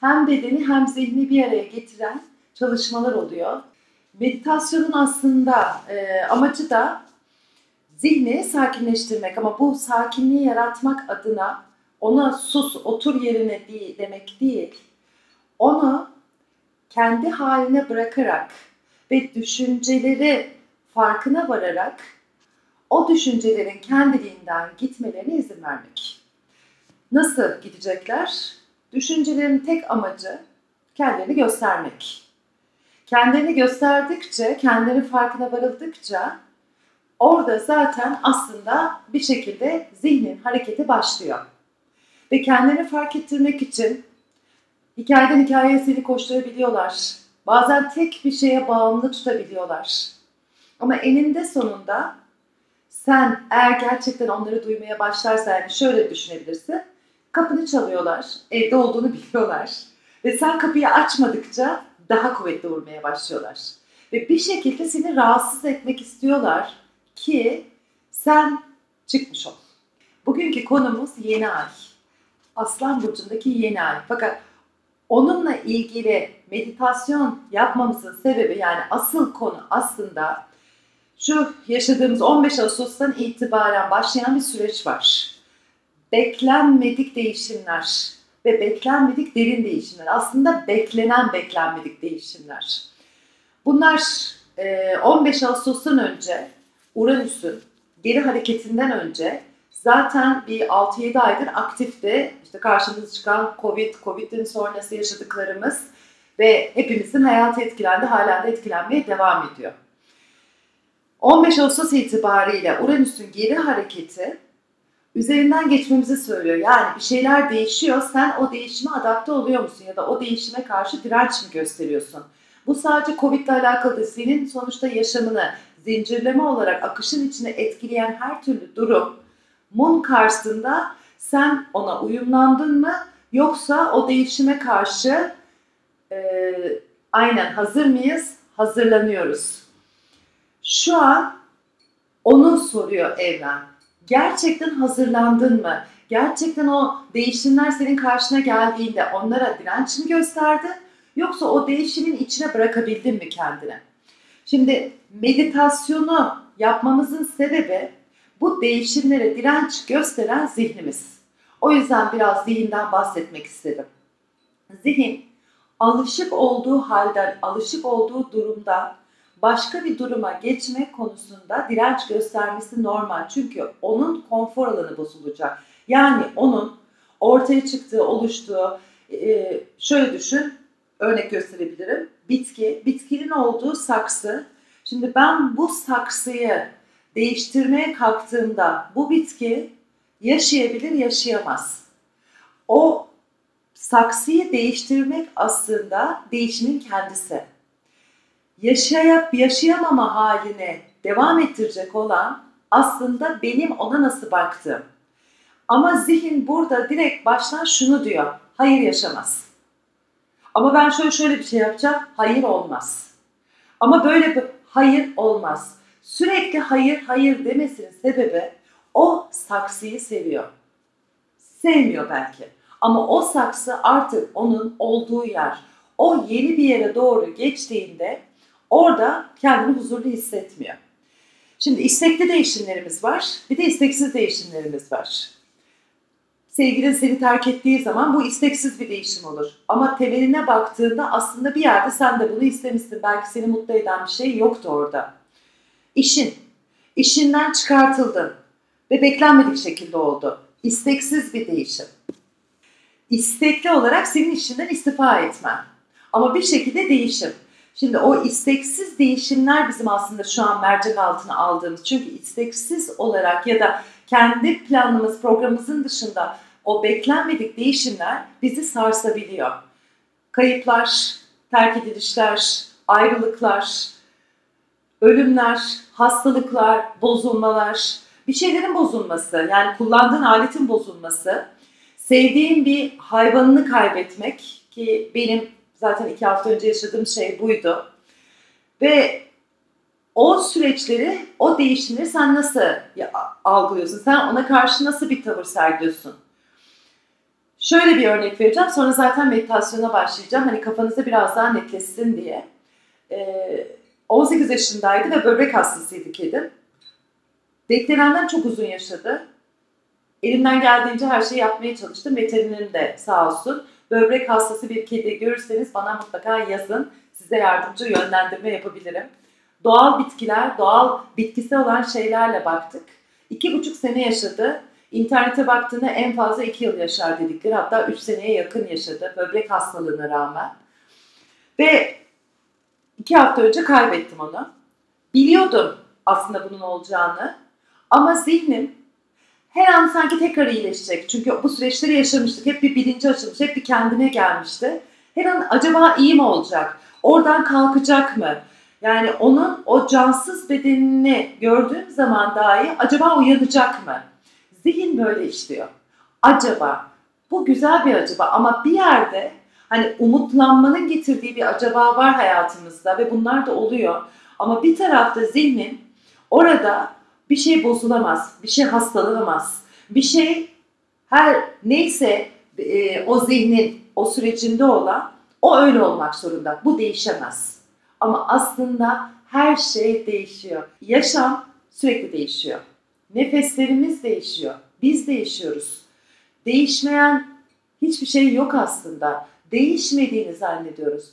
hem bedeni hem zihni bir araya getiren çalışmalar oluyor. Meditasyonun aslında e, amacı da zihni sakinleştirmek ama bu sakinliği yaratmak adına ona sus, otur yerine değil, demek değil. Onu kendi haline bırakarak ve düşünceleri farkına vararak o düşüncelerin kendiliğinden gitmelerine izin vermek. Nasıl gidecekler? Düşüncelerin tek amacı kendilerini göstermek. Kendilerini gösterdikçe, kendilerinin farkına varıldıkça orada zaten aslında bir şekilde zihnin hareketi başlıyor. Ve kendilerini fark ettirmek için hikayeden hikayeye seni koşturabiliyorlar. Bazen tek bir şeye bağımlı tutabiliyorlar. Ama eninde sonunda sen eğer gerçekten onları duymaya başlarsan yani şöyle düşünebilirsin. Kapını çalıyorlar, evde olduğunu biliyorlar. Ve sen kapıyı açmadıkça daha kuvvetli vurmaya başlıyorlar. Ve bir şekilde seni rahatsız etmek istiyorlar ki sen çıkmış ol. Bugünkü konumuz yeni ay. Aslan burcundaki yeni ay. Fakat onunla ilgili meditasyon yapmamızın sebebi yani asıl konu aslında şu yaşadığımız 15 Ağustos'tan itibaren başlayan bir süreç var. Beklenmedik değişimler ve beklenmedik derin değişimler. Aslında beklenen beklenmedik değişimler. Bunlar 15 Ağustos'tan önce Uranüs'ün geri hareketinden önce zaten bir 6-7 aydır aktifti. İşte karşımıza çıkan Covid, Covid'in sonrası yaşadıklarımız ve hepimizin hayatı etkilendi, hala da etkilenmeye devam ediyor. 15 Ağustos itibariyle Uranüs'ün geri hareketi üzerinden geçmemizi söylüyor. Yani bir şeyler değişiyor, sen o değişime adapte oluyor musun ya da o değişime karşı direnç mi gösteriyorsun? Bu sadece Covid ile alakalı değil. Senin sonuçta yaşamını zincirleme olarak akışın içine etkileyen her türlü durumun karşısında sen ona uyumlandın mı yoksa o değişime karşı e, aynen hazır mıyız? Hazırlanıyoruz. Şu an onu soruyor evren. Gerçekten hazırlandın mı? Gerçekten o değişimler senin karşına geldiğinde onlara direnç mi gösterdin? Yoksa o değişimin içine bırakabildin mi kendini? Şimdi meditasyonu yapmamızın sebebi bu değişimlere direnç gösteren zihnimiz. O yüzden biraz zihinden bahsetmek istedim. Zihin alışık olduğu halden, alışık olduğu durumda başka bir duruma geçme konusunda direnç göstermesi normal. Çünkü onun konfor alanı bozulacak. Yani onun ortaya çıktığı, oluştuğu, e, şöyle düşün, örnek gösterebilirim. Bitki, bitkinin olduğu saksı. Şimdi ben bu saksıyı değiştirmeye kalktığımda bu bitki yaşayabilir, yaşayamaz. O saksıyı değiştirmek aslında değişimin kendisi yaşayıp yaşayamama haline devam ettirecek olan aslında benim ona nasıl baktığım. Ama zihin burada direkt baştan şunu diyor. Hayır yaşamaz. Ama ben şöyle şöyle bir şey yapacağım. Hayır olmaz. Ama böyle bir hayır olmaz. Sürekli hayır hayır demesinin sebebi o saksıyı seviyor. Sevmiyor belki. Ama o saksı artık onun olduğu yer. O yeni bir yere doğru geçtiğinde orada kendini huzurlu hissetmiyor. Şimdi istekli değişimlerimiz var, bir de isteksiz değişimlerimiz var. Sevgilin seni terk ettiği zaman bu isteksiz bir değişim olur. Ama temeline baktığında aslında bir yerde sen de bunu istemişsin. Belki seni mutlu eden bir şey yoktu orada. İşin, işinden çıkartıldın ve beklenmedik şekilde oldu. İsteksiz bir değişim. İstekli olarak senin işinden istifa etmen. Ama bir şekilde değişim. Şimdi o isteksiz değişimler bizim aslında şu an mercek altına aldığımız. Çünkü isteksiz olarak ya da kendi planımız, programımızın dışında o beklenmedik değişimler bizi sarsabiliyor. Kayıplar, terk edilişler, ayrılıklar, ölümler, hastalıklar, bozulmalar, bir şeylerin bozulması, yani kullandığın aletin bozulması, sevdiğin bir hayvanını kaybetmek ki benim Zaten iki hafta önce yaşadığım şey buydu. Ve o süreçleri, o değişimleri sen nasıl algılıyorsun? Sen ona karşı nasıl bir tavır sergiliyorsun? Şöyle bir örnek vereceğim. Sonra zaten meditasyona başlayacağım. Hani kafanızda biraz daha netleşsin diye. Ee, 18 yaşındaydı ve böbrek hastasıydı kedim. Beklenenden çok uzun yaşadı. Elimden geldiğince her şeyi yapmaya çalıştım. Veterinerim de sağ olsun. Böbrek hastası bir kedi görürseniz bana mutlaka yazın. Size yardımcı yönlendirme yapabilirim. Doğal bitkiler, doğal bitkisi olan şeylerle baktık. İki buçuk sene yaşadı. İnternete baktığında en fazla iki yıl yaşar dedikleri hatta üç seneye yakın yaşadı böbrek hastalığına rağmen. Ve iki hafta önce kaybettim onu. Biliyordum aslında bunun olacağını ama zihnim her an sanki tekrar iyileşecek. Çünkü bu süreçleri yaşamıştık. Hep bir bilinci açılmış, hep bir kendine gelmişti. Her an acaba iyi mi olacak? Oradan kalkacak mı? Yani onun o cansız bedenini gördüğüm zaman dahi acaba uyanacak mı? Zihin böyle işliyor. Acaba. Bu güzel bir acaba ama bir yerde hani umutlanmanın getirdiği bir acaba var hayatımızda ve bunlar da oluyor. Ama bir tarafta zihnin orada bir şey bozulamaz, bir şey hastalanamaz, bir şey her neyse e, o zihnin o sürecinde olan o öyle olmak zorunda. Bu değişemez. Ama aslında her şey değişiyor. Yaşam sürekli değişiyor. Nefeslerimiz değişiyor. Biz değişiyoruz. Değişmeyen hiçbir şey yok aslında. Değişmediğini zannediyoruz.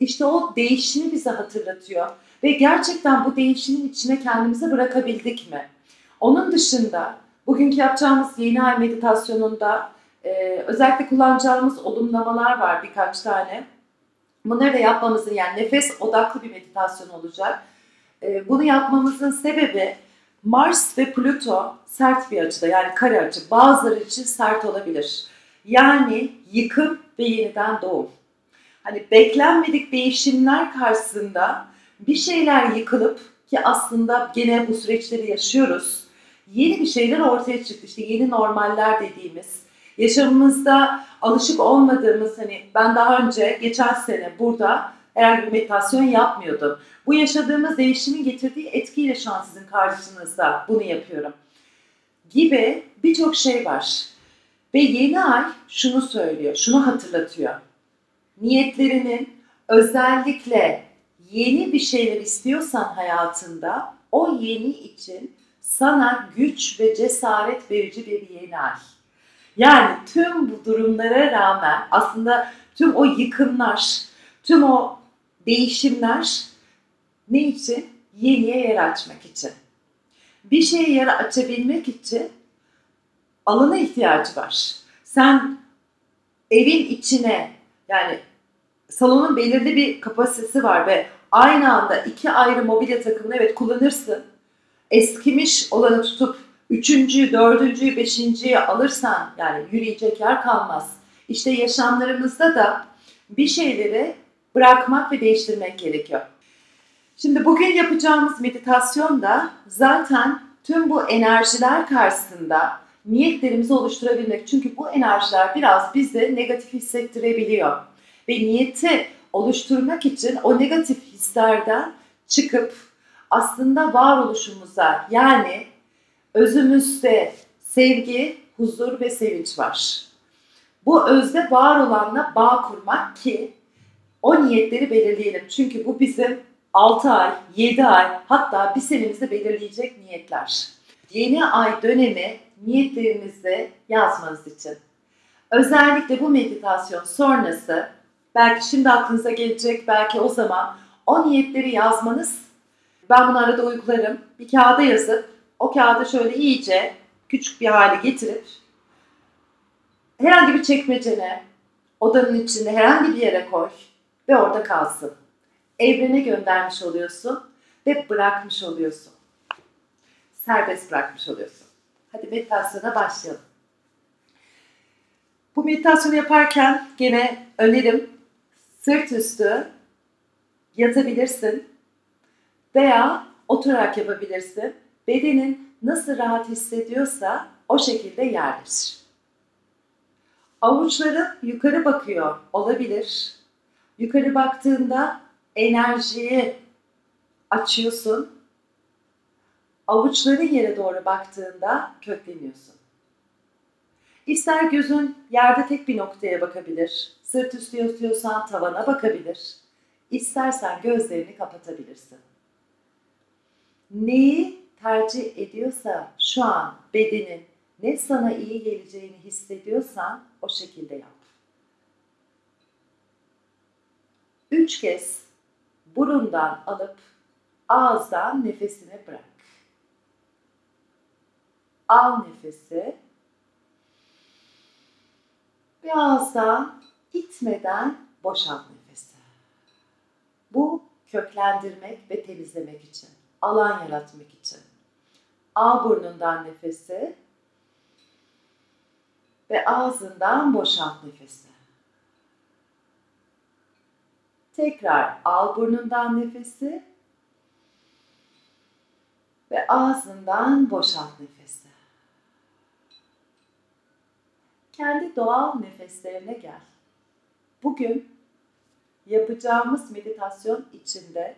İşte o değişimi bize hatırlatıyor. Ve gerçekten bu değişimin içine kendimizi bırakabildik mi? Onun dışında bugünkü yapacağımız yeni ay meditasyonunda e, özellikle kullanacağımız olumlamalar var birkaç tane. Bunları da yapmamızın yani nefes odaklı bir meditasyon olacak. E, bunu yapmamızın sebebi Mars ve Plüto sert bir açıda yani kare açı. Bazıları için sert olabilir. Yani yıkım ve yeniden doğum. Hani beklenmedik değişimler karşısında bir şeyler yıkılıp ki aslında gene bu süreçleri yaşıyoruz. Yeni bir şeyler ortaya çıktı. İşte yeni normaller dediğimiz. Yaşamımızda alışık olmadığımız hani ben daha önce geçen sene burada herhangi bir meditasyon yapmıyordum. Bu yaşadığımız değişimin getirdiği etkiyle şu an sizin karşınızda bunu yapıyorum. Gibi birçok şey var. Ve yeni ay şunu söylüyor, şunu hatırlatıyor. Niyetlerinin özellikle yeni bir şeyler istiyorsan hayatında o yeni için sana güç ve cesaret verici bir yeni ay. Yani tüm bu durumlara rağmen aslında tüm o yıkımlar, tüm o değişimler ne için? Yeniye yer açmak için. Bir şeye yer açabilmek için alana ihtiyacı var. Sen evin içine yani salonun belirli bir kapasitesi var ve aynı anda iki ayrı mobilya takımını evet kullanırsın. Eskimiş olanı tutup üçüncüyü, dördüncüyü, beşinciyi alırsan yani yürüyecek yer kalmaz. İşte yaşamlarımızda da bir şeyleri bırakmak ve değiştirmek gerekiyor. Şimdi bugün yapacağımız meditasyon da zaten tüm bu enerjiler karşısında niyetlerimizi oluşturabilmek. Çünkü bu enerjiler biraz bizi negatif hissettirebiliyor. Ve niyeti oluşturmak için o negatif hislerden çıkıp aslında varoluşumuza yani özümüzde sevgi, huzur ve sevinç var. Bu özde var olanla bağ kurmak ki o niyetleri belirleyelim. Çünkü bu bizim 6 ay, 7 ay hatta bir senemizde belirleyecek niyetler. Yeni ay dönemi niyetlerinizi yazmanız için. Özellikle bu meditasyon sonrası belki şimdi aklınıza gelecek, belki o zaman o niyetleri yazmanız ben bunu arada uygularım. Bir kağıda yazıp o kağıdı şöyle iyice küçük bir hale getirip herhangi bir çekmecene, odanın içinde herhangi bir yere koy ve orada kalsın. Evrene göndermiş oluyorsun ve bırakmış oluyorsun. Serbest bırakmış oluyorsun. Hadi meditasyona başlayalım. Bu meditasyonu yaparken gene önerim sırt üstü yatabilirsin veya oturarak yapabilirsin. Bedenin nasıl rahat hissediyorsa o şekilde yerleşir. Avuçların yukarı bakıyor olabilir. Yukarı baktığında enerjiyi açıyorsun. Avuçların yere doğru baktığında kökleniyorsun. İster gözün yerde tek bir noktaya bakabilir, sırt üstü yatıyorsan tavana bakabilir. İstersen gözlerini kapatabilirsin. Neyi tercih ediyorsa şu an bedenin ne sana iyi geleceğini hissediyorsan o şekilde yap. Üç kez burundan alıp ağızdan nefesini bırak. Al nefesi ağızdan itmeden boşalt. Bu köklendirmek ve temizlemek için, alan yaratmak için. Al burnundan nefesi ve ağzından boşalt nefesi. Tekrar al burnundan nefesi ve ağzından boşalt nefesi. Kendi doğal nefeslerine gel. Bugün yapacağımız meditasyon içinde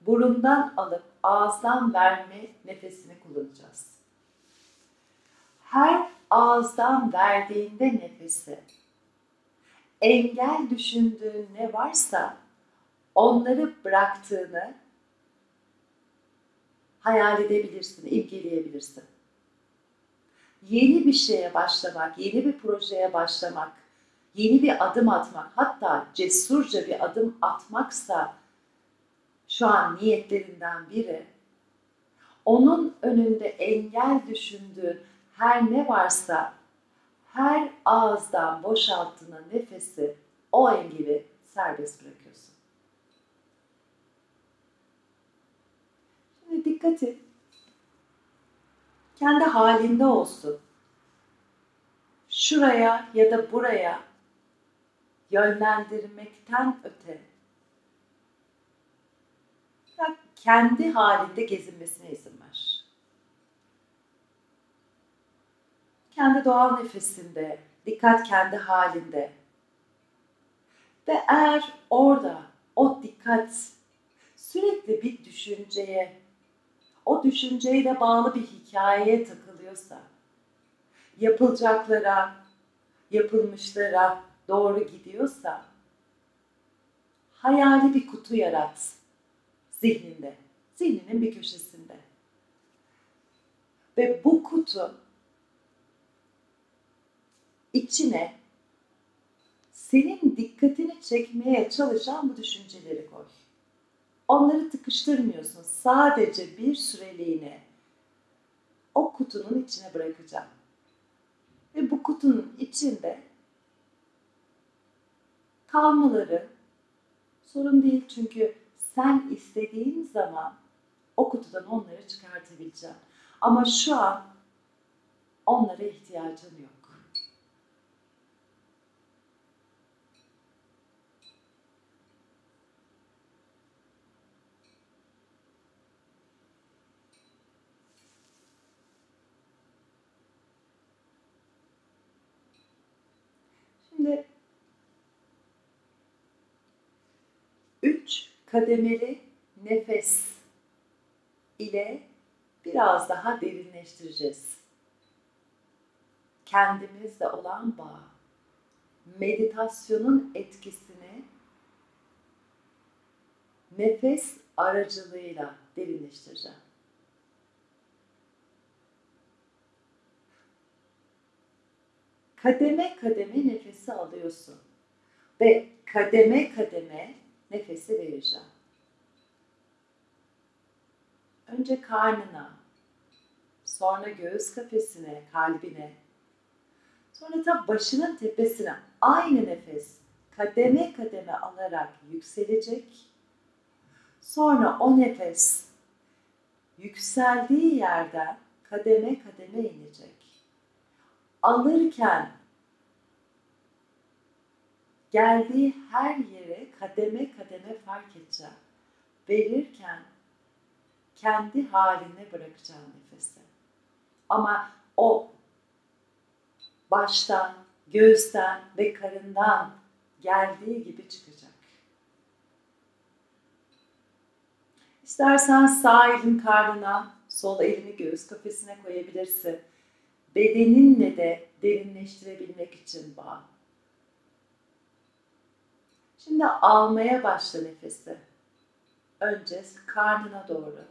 burundan alıp ağızdan verme nefesini kullanacağız. Her ağızdan verdiğinde nefesi engel düşündüğün ne varsa onları bıraktığını hayal edebilirsin, imgeleyebilirsin. Yeni bir şeye başlamak, yeni bir projeye başlamak, yeni bir adım atmak, hatta cesurca bir adım atmaksa şu an niyetlerinden biri, onun önünde engel düşündüğün her ne varsa her ağızdan boşalttığına nefesi o engeli serbest bırakıyorsun. Şimdi dikkat et. Kendi halinde olsun. Şuraya ya da buraya yönlendirmekten öte kendi halinde gezinmesine izin ver. kendi doğal nefesinde, dikkat kendi halinde. Ve eğer orada o dikkat sürekli bir düşünceye, o düşünceyle bağlı bir hikayeye takılıyorsa, yapılacaklara, yapılmışlara doğru gidiyorsa, hayali bir kutu yarat zihninde, zihninin bir köşesinde. Ve bu kutu içine senin dikkatini çekmeye çalışan bu düşünceleri koy. Onları tıkıştırmıyorsun. Sadece bir süreliğine o kutunun içine bırakacağım. Ve bu kutunun içinde kalmaları sorun değil çünkü sen istediğin zaman o kutudan onları çıkartabileceğim. Ama şu an onlara ihtiyacın yok. 3 kademeli nefes ile biraz daha derinleştireceğiz. Kendimizle olan bağ, meditasyonun etkisini nefes aracılığıyla derinleştireceğim. Kademe kademe nefesi alıyorsun ve kademe kademe nefesi vereceğim. Önce karnına, sonra göğüs kafesine, kalbine, sonra da başının tepesine aynı nefes kademe kademe alarak yükselecek. Sonra o nefes yükseldiği yerden kademe kademe inecek alırken geldiği her yere kademe kademe fark edeceğim. Verirken kendi haline bırakacağım nefesi. Ama o baştan, göğüsten ve karından geldiği gibi çıkacak. İstersen sağ elin karnına, sol elini göğüs kafesine koyabilirsin bedeninle de derinleştirebilmek için bağ. Şimdi almaya başla nefesi. Önce karnına doğru.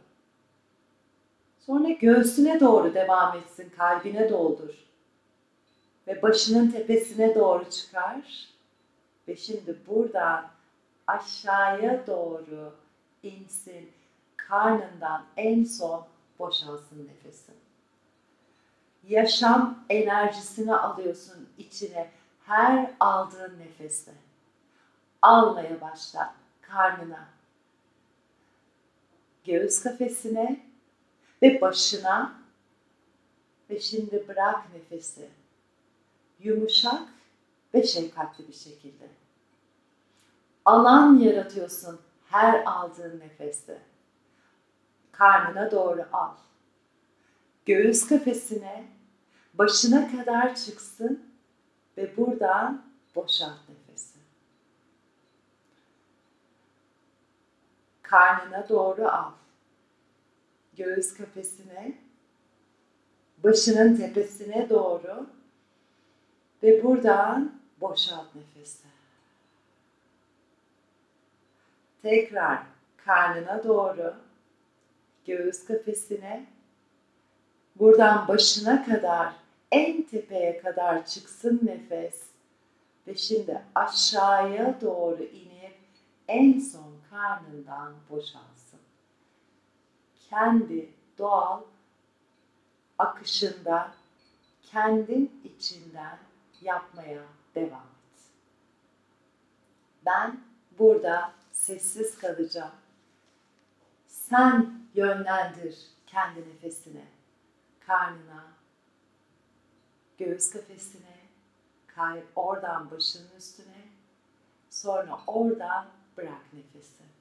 Sonra göğsüne doğru devam etsin, kalbine doldur. Ve başının tepesine doğru çıkar. Ve şimdi buradan aşağıya doğru insin. Karnından en son boşalsın nefesin. Yaşam enerjisini alıyorsun içine her aldığın nefeste. Almaya başla karnına, göğüs kafesine ve başına ve şimdi bırak nefesi. Yumuşak ve şefkatli bir şekilde. Alan yaratıyorsun her aldığın nefeste. Karnına doğru al. Göğüs kafesine, başına kadar çıksın ve buradan boşalt nefesi. Karnına doğru al. Göğüs kafesine, başının tepesine doğru ve buradan boşalt nefesi. Tekrar karnına doğru, göğüs kafesine, buradan başına kadar, en tepeye kadar çıksın nefes. Ve şimdi aşağıya doğru inip en son karnından boşalsın. Kendi doğal akışında, kendin içinden yapmaya devam et. Ben burada sessiz kalacağım. Sen yönlendir kendi nefesine, karnına, göğüs kafesine, kay oradan başının üstüne, sonra oradan bırak nefesi.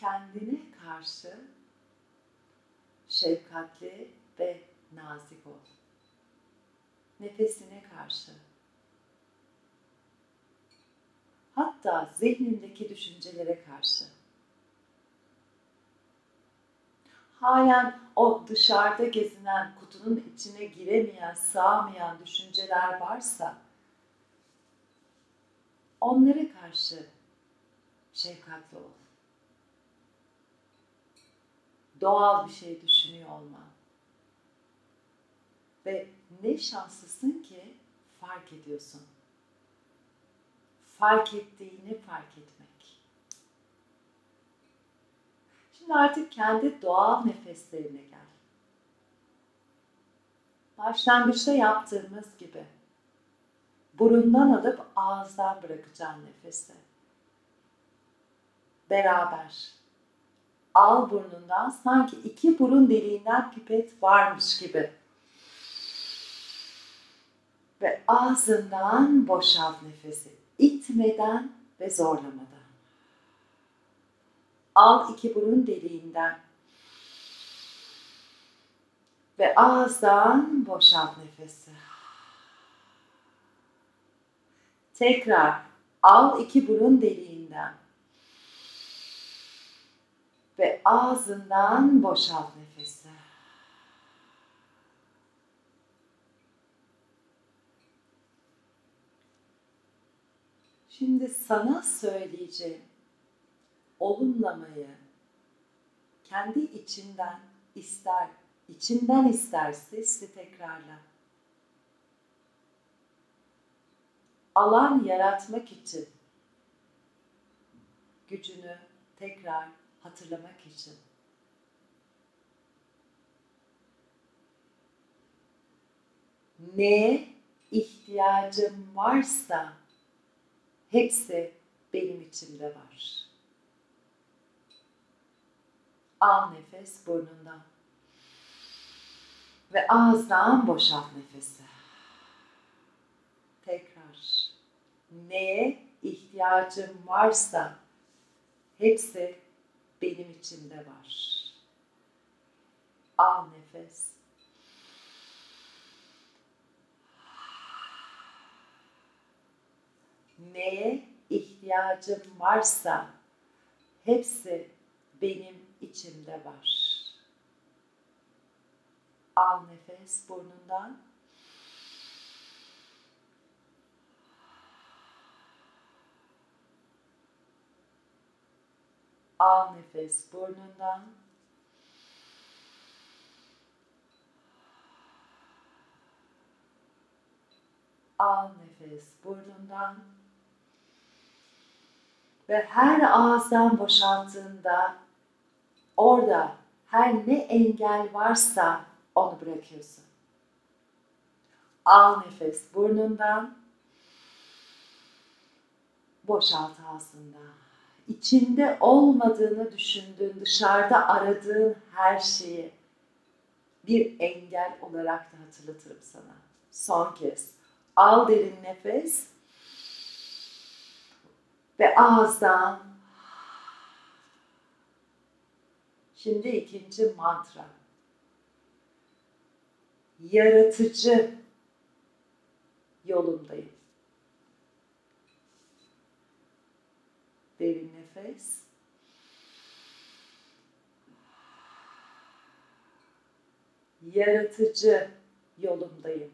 Kendine karşı şefkatli ve nazik ol. Nefesine karşı. Hatta zihnindeki düşüncelere karşı. Halen o dışarıda gezinen kutunun içine giremeyen, sığamayan düşünceler varsa onlara karşı şefkatli ol doğal bir şey düşünüyor olman. Ve ne şanslısın ki fark ediyorsun. Fark ettiğini fark etmek. Şimdi artık kendi doğal nefeslerine gel. Başlangıçta yaptığımız gibi burundan alıp ağızdan bırakacağım nefesi. Beraber al burnundan sanki iki burun deliğinden pipet varmış gibi. Ve ağzından boşalt nefesi. itmeden ve zorlamadan. Al iki burun deliğinden. Ve ağızdan boşalt nefesi. Tekrar al iki burun deliğinden ve ağzından boşalt nefesi. Şimdi sana söyleyeceğim olumlamayı kendi içinden ister, içinden ister sesli tekrarla. Alan yaratmak için gücünü tekrar hatırlamak için. neye ihtiyacım varsa hepsi benim içimde var. Al nefes burnundan. Ve ağızdan boşalt nefesi. Tekrar. Neye ihtiyacım varsa hepsi benim içimde var. Al nefes. Neye ihtiyacım varsa hepsi benim içimde var. Al nefes burnundan. Al nefes burnundan. Al nefes burnundan. Ve her ağızdan boşalttığında orada her ne engel varsa onu bırakıyorsun. Al nefes burnundan. Boşalt ağzından. İçinde olmadığını düşündüğün, dışarıda aradığın her şeyi bir engel olarak da hatırlatırım sana. Son kez. Al derin nefes. Ve ağızdan Şimdi ikinci mantra. Yaratıcı yolundayım. Nefes. Yaratıcı yolundayım.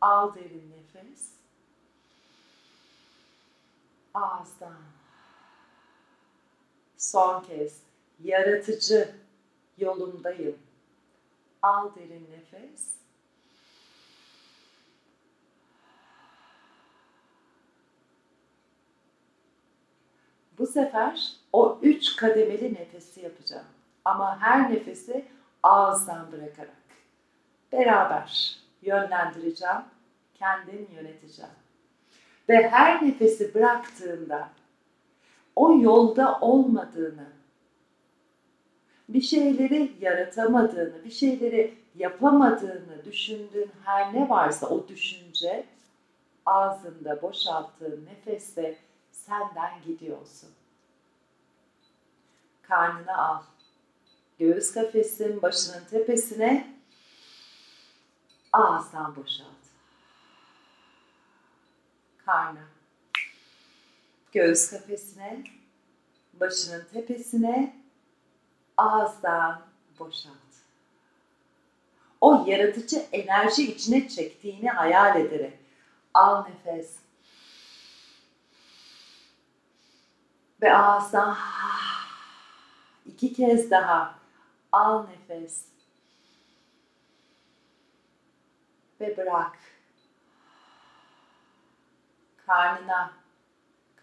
Al derin nefes. Ağızdan. Son kez. Yaratıcı yolundayım. Al derin nefes. Bu sefer o üç kademeli nefesi yapacağım. Ama her nefesi ağızdan bırakarak. Beraber yönlendireceğim, kendim yöneteceğim. Ve her nefesi bıraktığında o yolda olmadığını, bir şeyleri yaratamadığını, bir şeyleri yapamadığını düşündüğün her ne varsa o düşünce ağzında boşalttığın nefeste senden gidiyorsun. Karnını al. Göğüs kafesin başının tepesine ağızdan boşalt. Karnı. Göğüs kafesine, başının tepesine ağızdan boşalt. O yaratıcı enerji içine çektiğini hayal ederek al nefes. Ve ağızdan iki kez daha al nefes. Ve bırak. Karnına,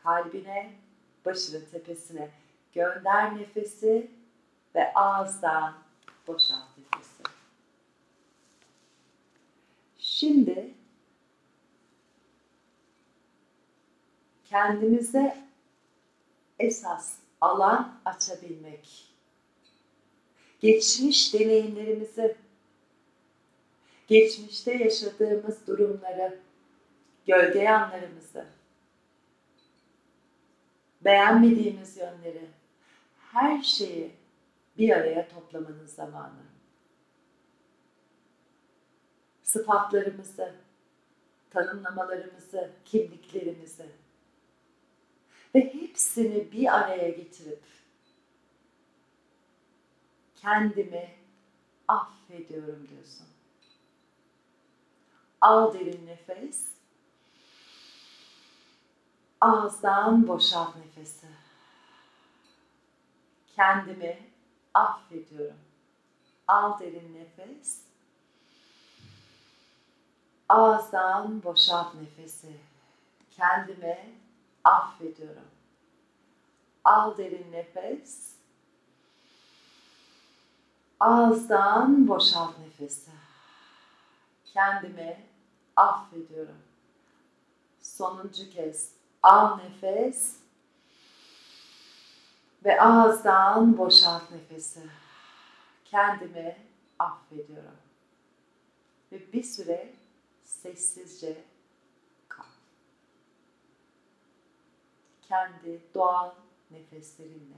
kalbine, başının tepesine gönder nefesi ve ağızdan boşalt nefesi. Şimdi kendimize esas alan açabilmek. Geçmiş deneyimlerimizi, geçmişte yaşadığımız durumları, gölge yanlarımızı, beğenmediğimiz yönleri, her şeyi bir araya toplamanın zamanı. Sıfatlarımızı, tanımlamalarımızı, kimliklerimizi ve hepsini bir araya getirip kendimi affediyorum diyorsun. Al derin nefes. Ağızdan boşalt nefesi. Kendimi affediyorum. Al derin nefes. Ağızdan boşalt nefesi. Kendime affediyorum. Al derin nefes. Ağızdan boşalt nefesi. kendimi affediyorum. Sonuncu kez al nefes ve ağızdan boşalt nefesi. Kendimi affediyorum. Ve bir süre sessizce kal. Kendi doğal nefeslerinle.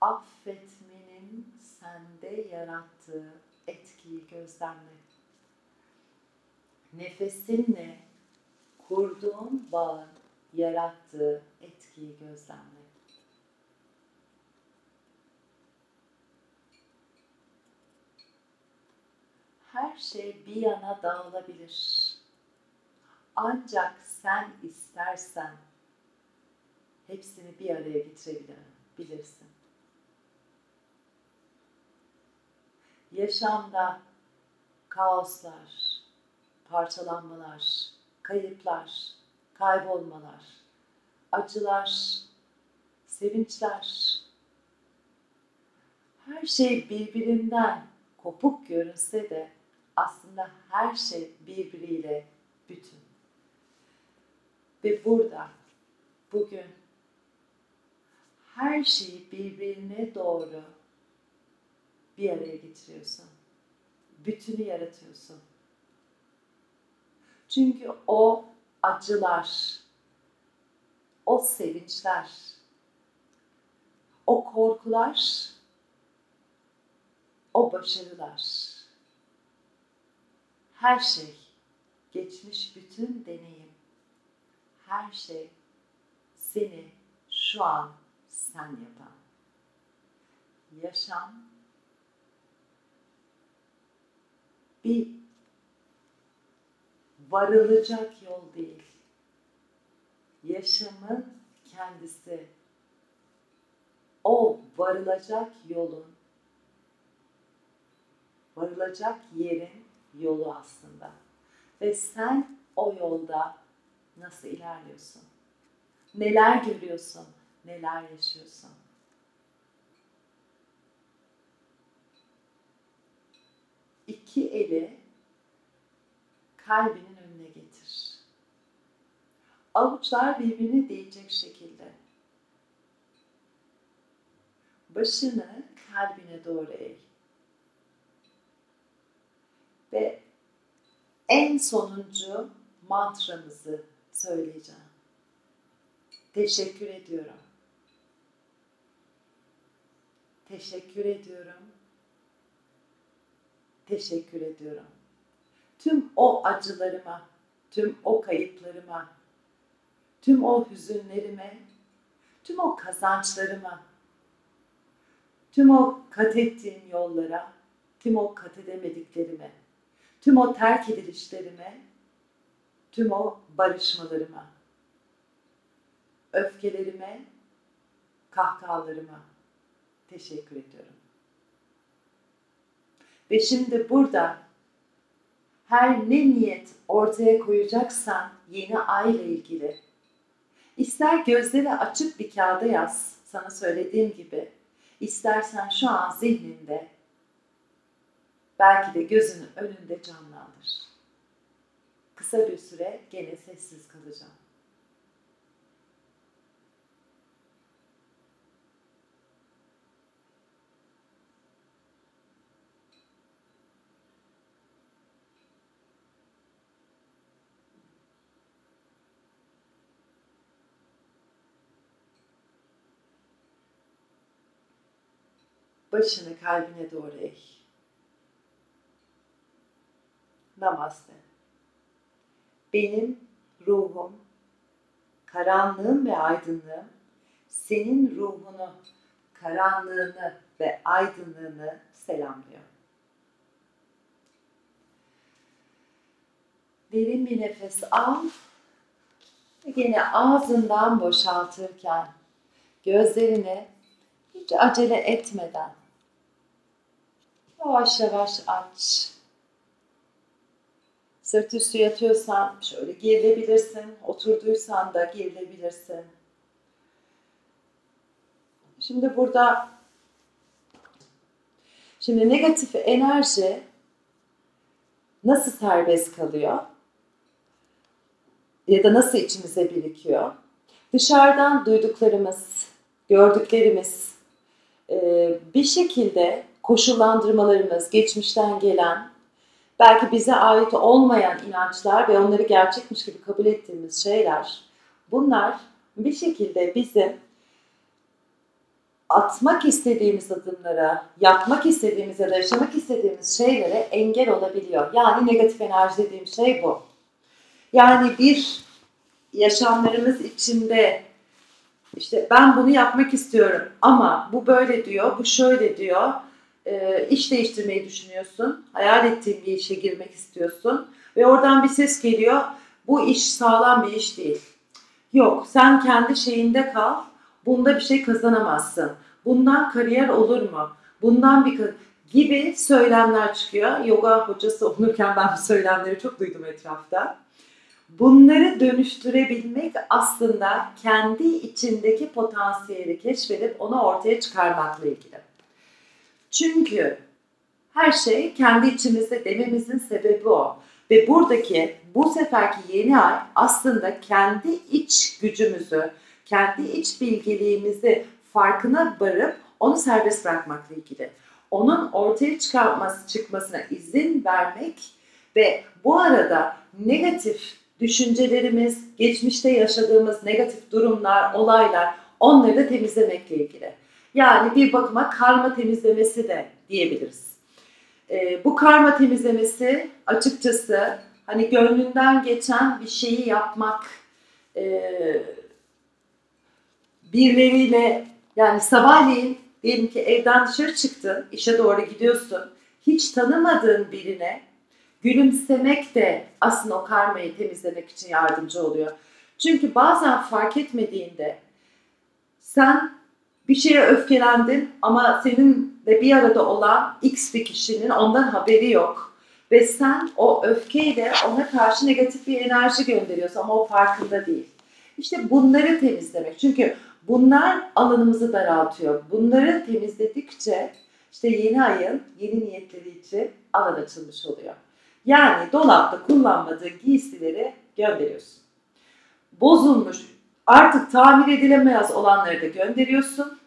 Affetmenin sende yarattığı etkiyi gözlemle. Nefesinle kurduğun bağın yarattığı etkiyi gözlemle. Her şey bir yana dağılabilir. Ancak sen istersen hepsini bir araya getirebilirsin. Yaşamda kaoslar, parçalanmalar, kayıplar, kaybolmalar, acılar, sevinçler, her şey birbirinden kopuk görünse de aslında her şey birbiriyle bütün. Ve burada bugün her şeyi birbirine doğru bir araya getiriyorsun. Bütünü yaratıyorsun. Çünkü o acılar, o sevinçler, o korkular, o başarılar, her şey, geçmiş bütün deneyim, her şey seni şu an sen yapan. Yaşam bir varılacak yol değil. Yaşamın kendisi o varılacak yolun varılacak yerin yolu aslında. Ve sen o yolda nasıl ilerliyorsun? Neler görüyorsun? Neler yaşıyorsun? İki eli kalbinin önüne getir. Avuçlar birbirine değecek şekilde. Başını kalbine doğru eğ. Ve en sonuncu mantramızı söyleyeceğim. Teşekkür ediyorum. Teşekkür ediyorum. Teşekkür ediyorum. Tüm o acılarıma, tüm o kayıplarıma, tüm o hüzünlerime, tüm o kazançlarıma, tüm o kat ettiğim yollara, tüm o kat edemediklerime, tüm o terk edilişlerime, tüm o barışmalarıma, öfkelerime, kahkahalarıma teşekkür ediyorum. Ve şimdi burada her ne niyet ortaya koyacaksan yeni ay ile ilgili ister gözleri açık bir kağıda yaz sana söylediğim gibi istersen şu an zihninde belki de gözünün önünde canlandır. Kısa bir süre gene sessiz kalacağım. Başını kalbine doğru eğ. Namaste. Benim ruhum, karanlığım ve aydınlığım senin ruhunu, karanlığını ve aydınlığını selamlıyor. Derin bir nefes al ve yine ağzından boşaltırken gözlerini hiç acele etmeden yavaş yavaş aç. Sırt üstü yatıyorsan şöyle gerilebilirsin. Oturduysan da gerilebilirsin. Şimdi burada Şimdi negatif enerji nasıl serbest kalıyor? Ya da nasıl içimize birikiyor? Dışarıdan duyduklarımız, gördüklerimiz, bir şekilde koşullandırmalarımız, geçmişten gelen, belki bize ait olmayan inançlar ve onları gerçekmiş gibi kabul ettiğimiz şeyler, bunlar bir şekilde bizim atmak istediğimiz adımlara, yapmak istediğimiz ya da yaşamak istediğimiz şeylere engel olabiliyor. Yani negatif enerji dediğim şey bu. Yani bir yaşamlarımız içinde işte ben bunu yapmak istiyorum ama bu böyle diyor, bu şöyle diyor. E, iş değiştirmeyi düşünüyorsun, hayal ettiğin bir işe girmek istiyorsun ve oradan bir ses geliyor. Bu iş sağlam bir iş değil. Yok, sen kendi şeyinde kal. Bunda bir şey kazanamazsın. Bundan kariyer olur mu? Bundan bir gibi söylemler çıkıyor. Yoga hocası olurken ben bu söylemleri çok duydum etrafta. Bunları dönüştürebilmek aslında kendi içindeki potansiyeli keşfedip onu ortaya çıkarmakla ilgili. Çünkü her şey kendi içimizde dememizin sebebi o. Ve buradaki bu seferki yeni ay aslında kendi iç gücümüzü, kendi iç bilgiliğimizi farkına varıp onu serbest bırakmakla ilgili. Onun ortaya çıkartması, çıkmasına izin vermek ve bu arada negatif düşüncelerimiz, geçmişte yaşadığımız negatif durumlar, olaylar onları da temizlemekle ilgili. Yani bir bakıma karma temizlemesi de diyebiliriz. E, bu karma temizlemesi açıkçası hani gönlünden geçen bir şeyi yapmak, e, birileriyle yani sabahleyin diyelim ki evden dışarı çıktın, işe doğru gidiyorsun. Hiç tanımadığın birine gülümsemek de aslında o karmayı temizlemek için yardımcı oluyor. Çünkü bazen fark etmediğinde sen bir şeye öfkelendin ama senin de bir arada olan X bir kişinin ondan haberi yok. Ve sen o öfkeyle ona karşı negatif bir enerji gönderiyorsun ama o farkında değil. İşte bunları temizlemek. Çünkü bunlar alanımızı daraltıyor. Bunları temizledikçe işte yeni ayın yeni niyetleri için alan açılmış oluyor. Yani dolapta kullanmadığı giysileri gönderiyorsun. Bozulmuş, artık tamir edilemez olanları da gönderiyorsun.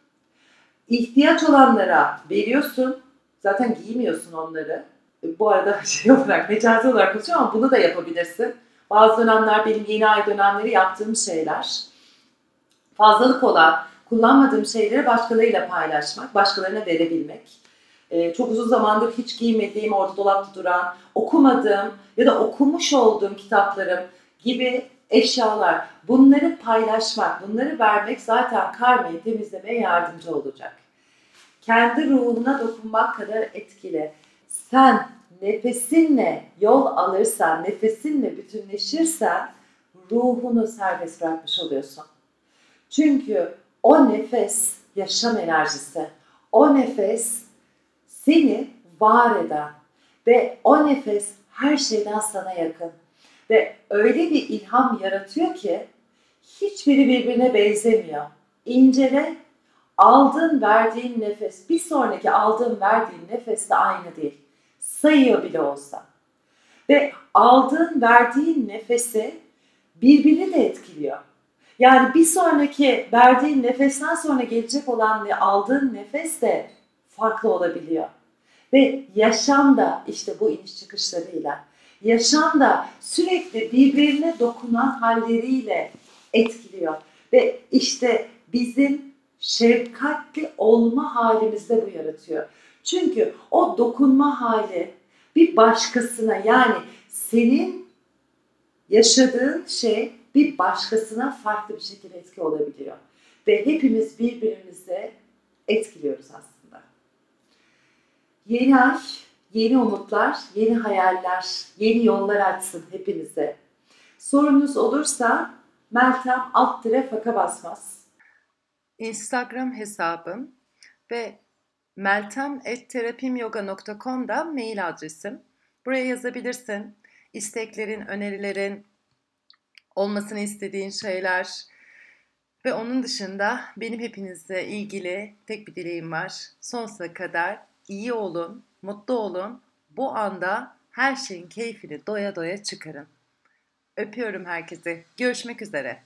İhtiyaç olanlara veriyorsun. Zaten giymiyorsun onları. E, bu arada şey olarak, mecazi olarak konuşuyorum ama bunu da yapabilirsin. Bazı dönemler benim yeni ay dönemleri yaptığım şeyler. Fazlalık olan, kullanmadığım şeyleri başkalarıyla paylaşmak, başkalarına verebilmek e, çok uzun zamandır hiç giymediğim, orada dolapta duran, okumadığım ya da okumuş olduğum kitaplarım gibi eşyalar. Bunları paylaşmak, bunları vermek zaten karmayı temizlemeye yardımcı olacak. Kendi ruhuna dokunmak kadar etkili. Sen nefesinle yol alırsan, nefesinle bütünleşirsen ruhunu serbest bırakmış oluyorsun. Çünkü o nefes yaşam enerjisi. O nefes seni var eden ve o nefes her şeyden sana yakın. Ve öyle bir ilham yaratıyor ki hiçbiri birbirine benzemiyor. İncele, aldığın verdiğin nefes bir sonraki aldığın verdiğin nefes de aynı değil. Sayıyor bile olsa. Ve aldığın verdiğin nefesi birbirini de etkiliyor. Yani bir sonraki verdiğin nefesten sonra gelecek olan ve aldığın nefes de farklı olabiliyor. Ve yaşam da işte bu iniş çıkışlarıyla, yaşam da sürekli birbirine dokunan halleriyle etkiliyor. Ve işte bizim şefkatli olma halimizde bu yaratıyor. Çünkü o dokunma hali bir başkasına yani senin yaşadığın şey bir başkasına farklı bir şekilde etki olabiliyor. Ve hepimiz birbirimize etkiliyoruz aslında. Yeni ay, yeni umutlar, yeni hayaller, yeni yollar açsın hepinize. Sorunuz olursa Meltem alt dire faka basmaz. Instagram hesabım ve meltem.terapimyoga.com'da mail adresim. Buraya yazabilirsin. İsteklerin, önerilerin, olmasını istediğin şeyler ve onun dışında benim hepinizle ilgili tek bir dileğim var. Sonsuza kadar iyi olun, mutlu olun. Bu anda her şeyin keyfini doya doya çıkarın. Öpüyorum herkese. Görüşmek üzere.